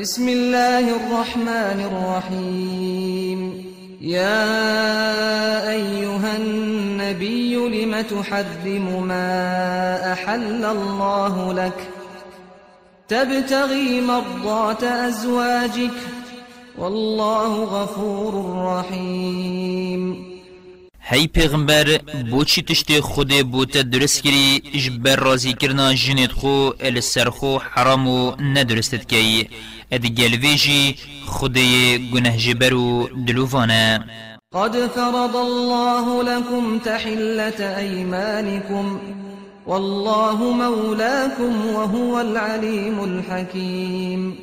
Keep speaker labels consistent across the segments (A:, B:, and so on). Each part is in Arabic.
A: بسم الله الرحمن الرحيم يا أيها النبي لم تحرم ما أحل الله لك تبتغي مرضات أزواجك والله غفور رحيم
B: هی پیغمبر چی تشتی خود بوتا درست کری بر رازی کرنا جنید خو ال سرخو حرامو ندرستت کهی ادگل ویجی خدای گنه جبرو دلوفانه
A: قد فرض الله لكم تحلة أيمانكم والله مولاكم وهو العليم الحكيم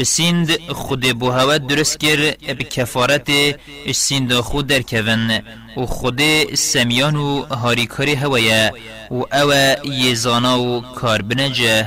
B: بسند خود بوهوا درست کر بکفارت سند خود در کون و خود سمیان و هاریکاری هوایا و او یزانا و کار بنجه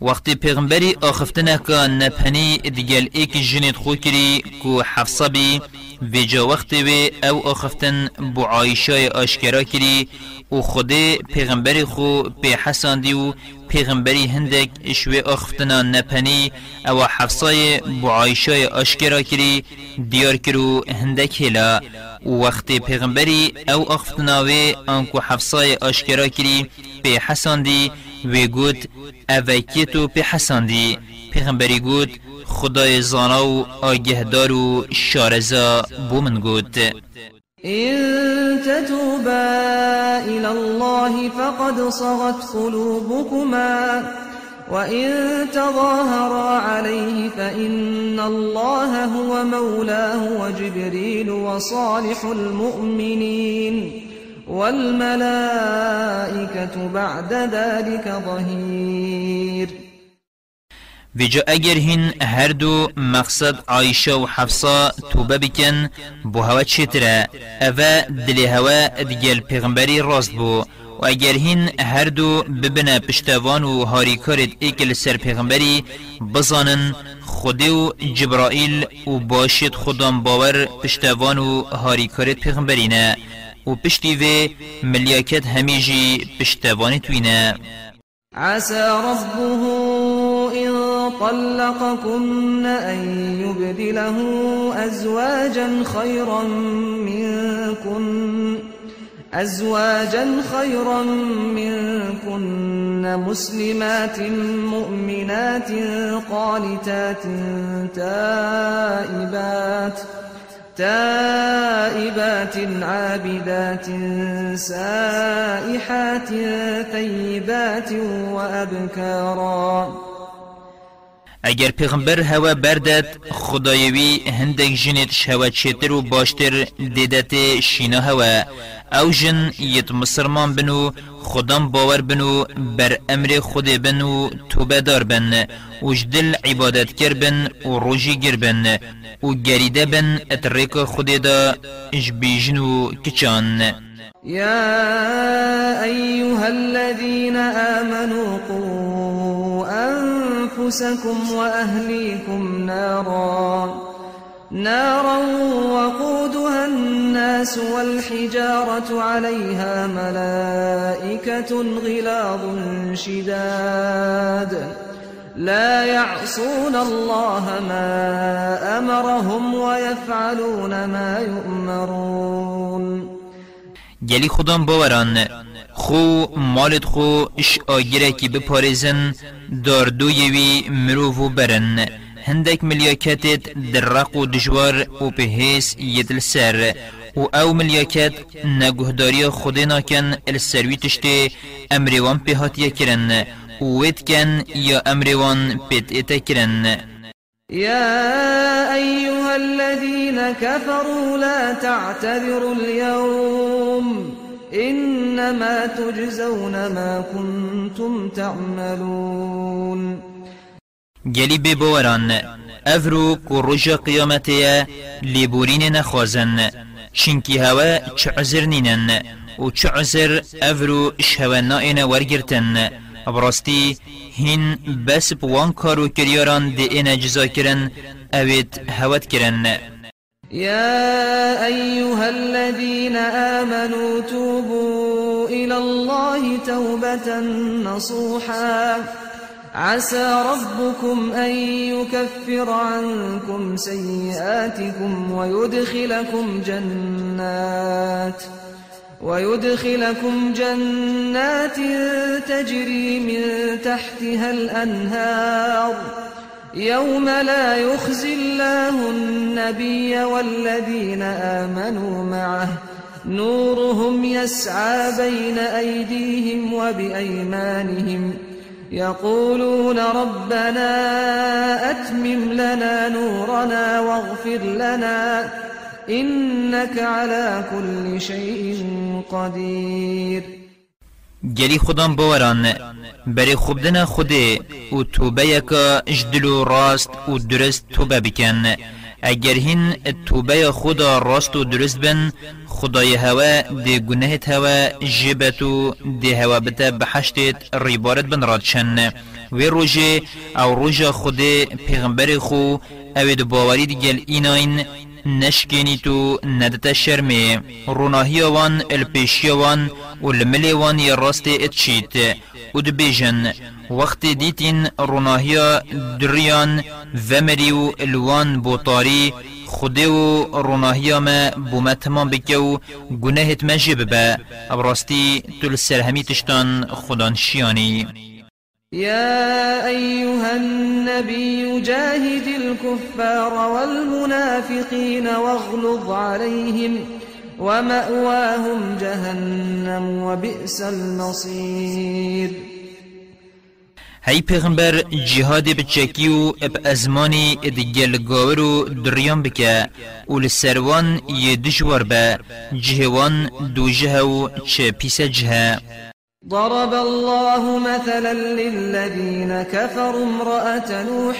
B: وقتی پیغمبری آخفتنه که نپنی دیگل ایک جنید خو کری کو حفصه بی وی جا وقتی و او آخفتن بو عایشای آشکرا کری و خود پیغمبری خو پی حساندی و پیغمبری هندک شوی آخفتنه نپنی او حفصای بو عایشای آشکرا کری دیار کرو هندک هلا وقتی پیغمبری او آخفتنه وی انکو حفصای آشکرا کری پی حساندی وی گوت اوی که تو پی حسندی پیغمبری گوت خدای زانا و آگهدار و شارزا بومن گوت
A: إن تتوبا إلى الله فقد صغت قلوبكما وإن تظاهرا عليه فإن الله هو مولاه وجبريل وصالح المؤمنين والملائكة بعد ذلك ظهير في
B: اگر هین هر دو مقصد عایشه و حفصه توبه بکن بو هوا چیتره اوه دلی هوا دگل پیغمبری راست بو و اگر هین هر دو ببنه پشتوان و هاریکارت ایکل سر پیغمبری بزانن خودی و جبرائیل و باشید خودم باور پشتوان و پیغمبری نه و پشتی و ملیاکت همیجی پشتوانی توینا
A: عسى ربه إن طلقكن أن يبدله أزواجا خيرا منكن أزواجا خيرا منكن مسلمات مؤمنات قانتات تائبات ۖ تائبات عابدات سائحات ثيبات وأبكارا
B: اگر پیغمبر هوا بردت خدایوی هندک جنت شوا چتر و باشتر دیدت شینا هوا او جن یت مسلمان بنو خدام باور بنو بر امر خود بنو توبه دار بن او جدل عبادت کر بن او روجی گر بن او گریده بن اترک خود دا بیجنو کچان
A: يا أيها الذين آمنوا قوا أنفسكم وأهليكم ناراً نارا وقودها الناس والحجارة عليها ملائكة غلاظ شداد لا يعصون الله ما أمرهم ويفعلون ما يؤمرون
B: گلی خودم باوران خو مالت خو اش آگیره که بپارزن داردویوی مروو برن هندك ملياكات درق و دجوار و بهيس يدل سر و او ملياكات نگهداری خودنا كان السروي تشتي امروان بهات يكرن و وید کن
A: یا
B: امروان بيت اتكرن
A: يا أيها الذين كفروا لا تعتذروا اليوم إنما تجزون ما كنتم تعملون
B: گلی ببوران افرو کو رجا قیامتیا لیبورین نخوازن چنکی هوا چه عذر نینن و چه عذر افرو شهوا نائن ورگرتن براستی هین بس بوان کارو کریاران دی این جزا کرن اوید هوت کرن
A: يا أيها الذين آمنوا توبوا إلى الله توبة نصوحاً عسى ربكم أن يكفر عنكم سيئاتكم ويدخلكم جنات ويدخلكم جنات تجري من تحتها الأنهار يوم لا يخزي الله النبي والذين آمنوا معه نورهم يسعى بين أيديهم وبأيمانهم ۖ يقولون ربنا أتمم لنا نورنا واغفر لنا إنك على كل شيء قدير
B: گلی خودم باوران بری خوبدن خوده و توبه یکا راست و درست توبه بکن اگر هین توبه خدا راست و درست بن خدای هوا دی گناهت هوا جبتو دی هوا بتا بحشتت ریبارت بن رادشن وی روژه او روژه خود پیغمبر خو او باوری دیگل ایناین نشکنی تو ندت شرمه روناهی وان الپیشی وان و الملی وان راست اتشیت و دبيجن وقت ديتين روناهيا دريان ومريو الوان بوطاري خديو روناهيا ما بومتمان بكو گناهت ما جببا ابرستي تل سرهمي تشتان خدان شياني
A: يا أيها النبي جاهد الكفار والمنافقين واغلظ عليهم ومأواهم جهنم وبئس المصير هی پیغمبر جهاد بچکی و اب ازمانی ادگل
B: گاور و دریان بکه و لسروان یه دجوار به جهوان دو جهو چه پیس جه
A: ضرب الله مثلا للذين كفروا امرأة نوح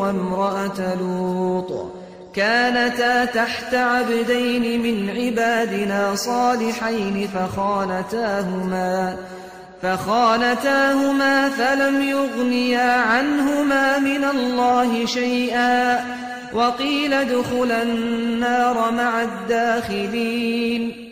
A: وامرأة لوط كانتا تحت عبدين من عبادنا صالحين فخانتاهما فخانتاهما فلم يغنيا عنهما من الله شيئا وقيل ادخلا النار مع الداخلين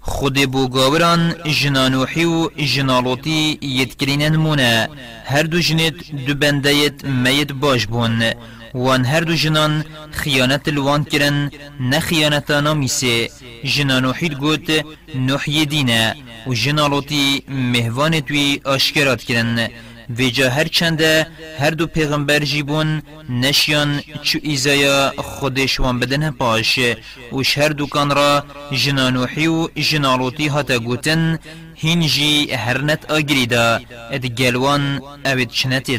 B: خود بو گاوران جنانوحی و جنالوتی یدکرینن مونه هر دو جنت دو بندیت میت باش بون وان هر دو جنان خيانت الوان كرن نخيانتا ناميسي جنا نوحيد قوت نوحي دينا و جنا لوتي مهوان توي اشكرات كرن ویجا هر چنده هر دو پیغمبر جیبون نشیان چو ایزایا خودشوان بدن پاش وش هر دوکان را جنانوحی و جنالوتی هاتا گوتن هینجی هرنت آگریدا اد گلوان اوید چنتی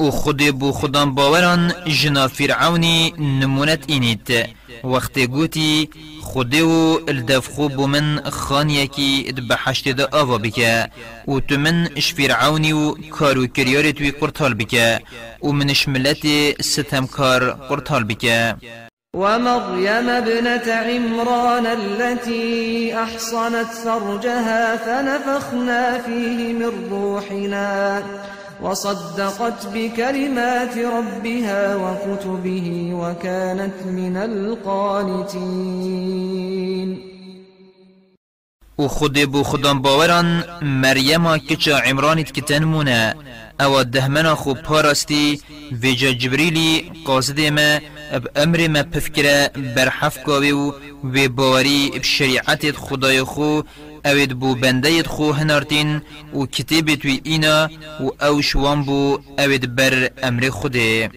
B: او خود بو خودان باوران جنا فرعونی نمونت اینید وقتی گوتی خود و الدفخو خوب من خانیه کی دبحشت دا آوا بکه او تو اش فرعونی و کارو کریار توی قرطال بکه من اش ملت کار قرطال بکه
A: ومريم ابنة عمران التي أحصنت فرجها فنفخنا فيه من روحنا وصدقت بكلمات ربها وكتبه وكانت من القانتين
B: او خود بو خودان باوران مریم کچا عمرانیت کتن مونه او دهمنا خو پارستی ویجا جبریلی قاصد ما اب امر ما پفکره برحف و و باوری بشریعت خدای خو اوید بو بندیت خو هنارتین او کتیبت وی اینا و او شوان بو اوید بر امر خوده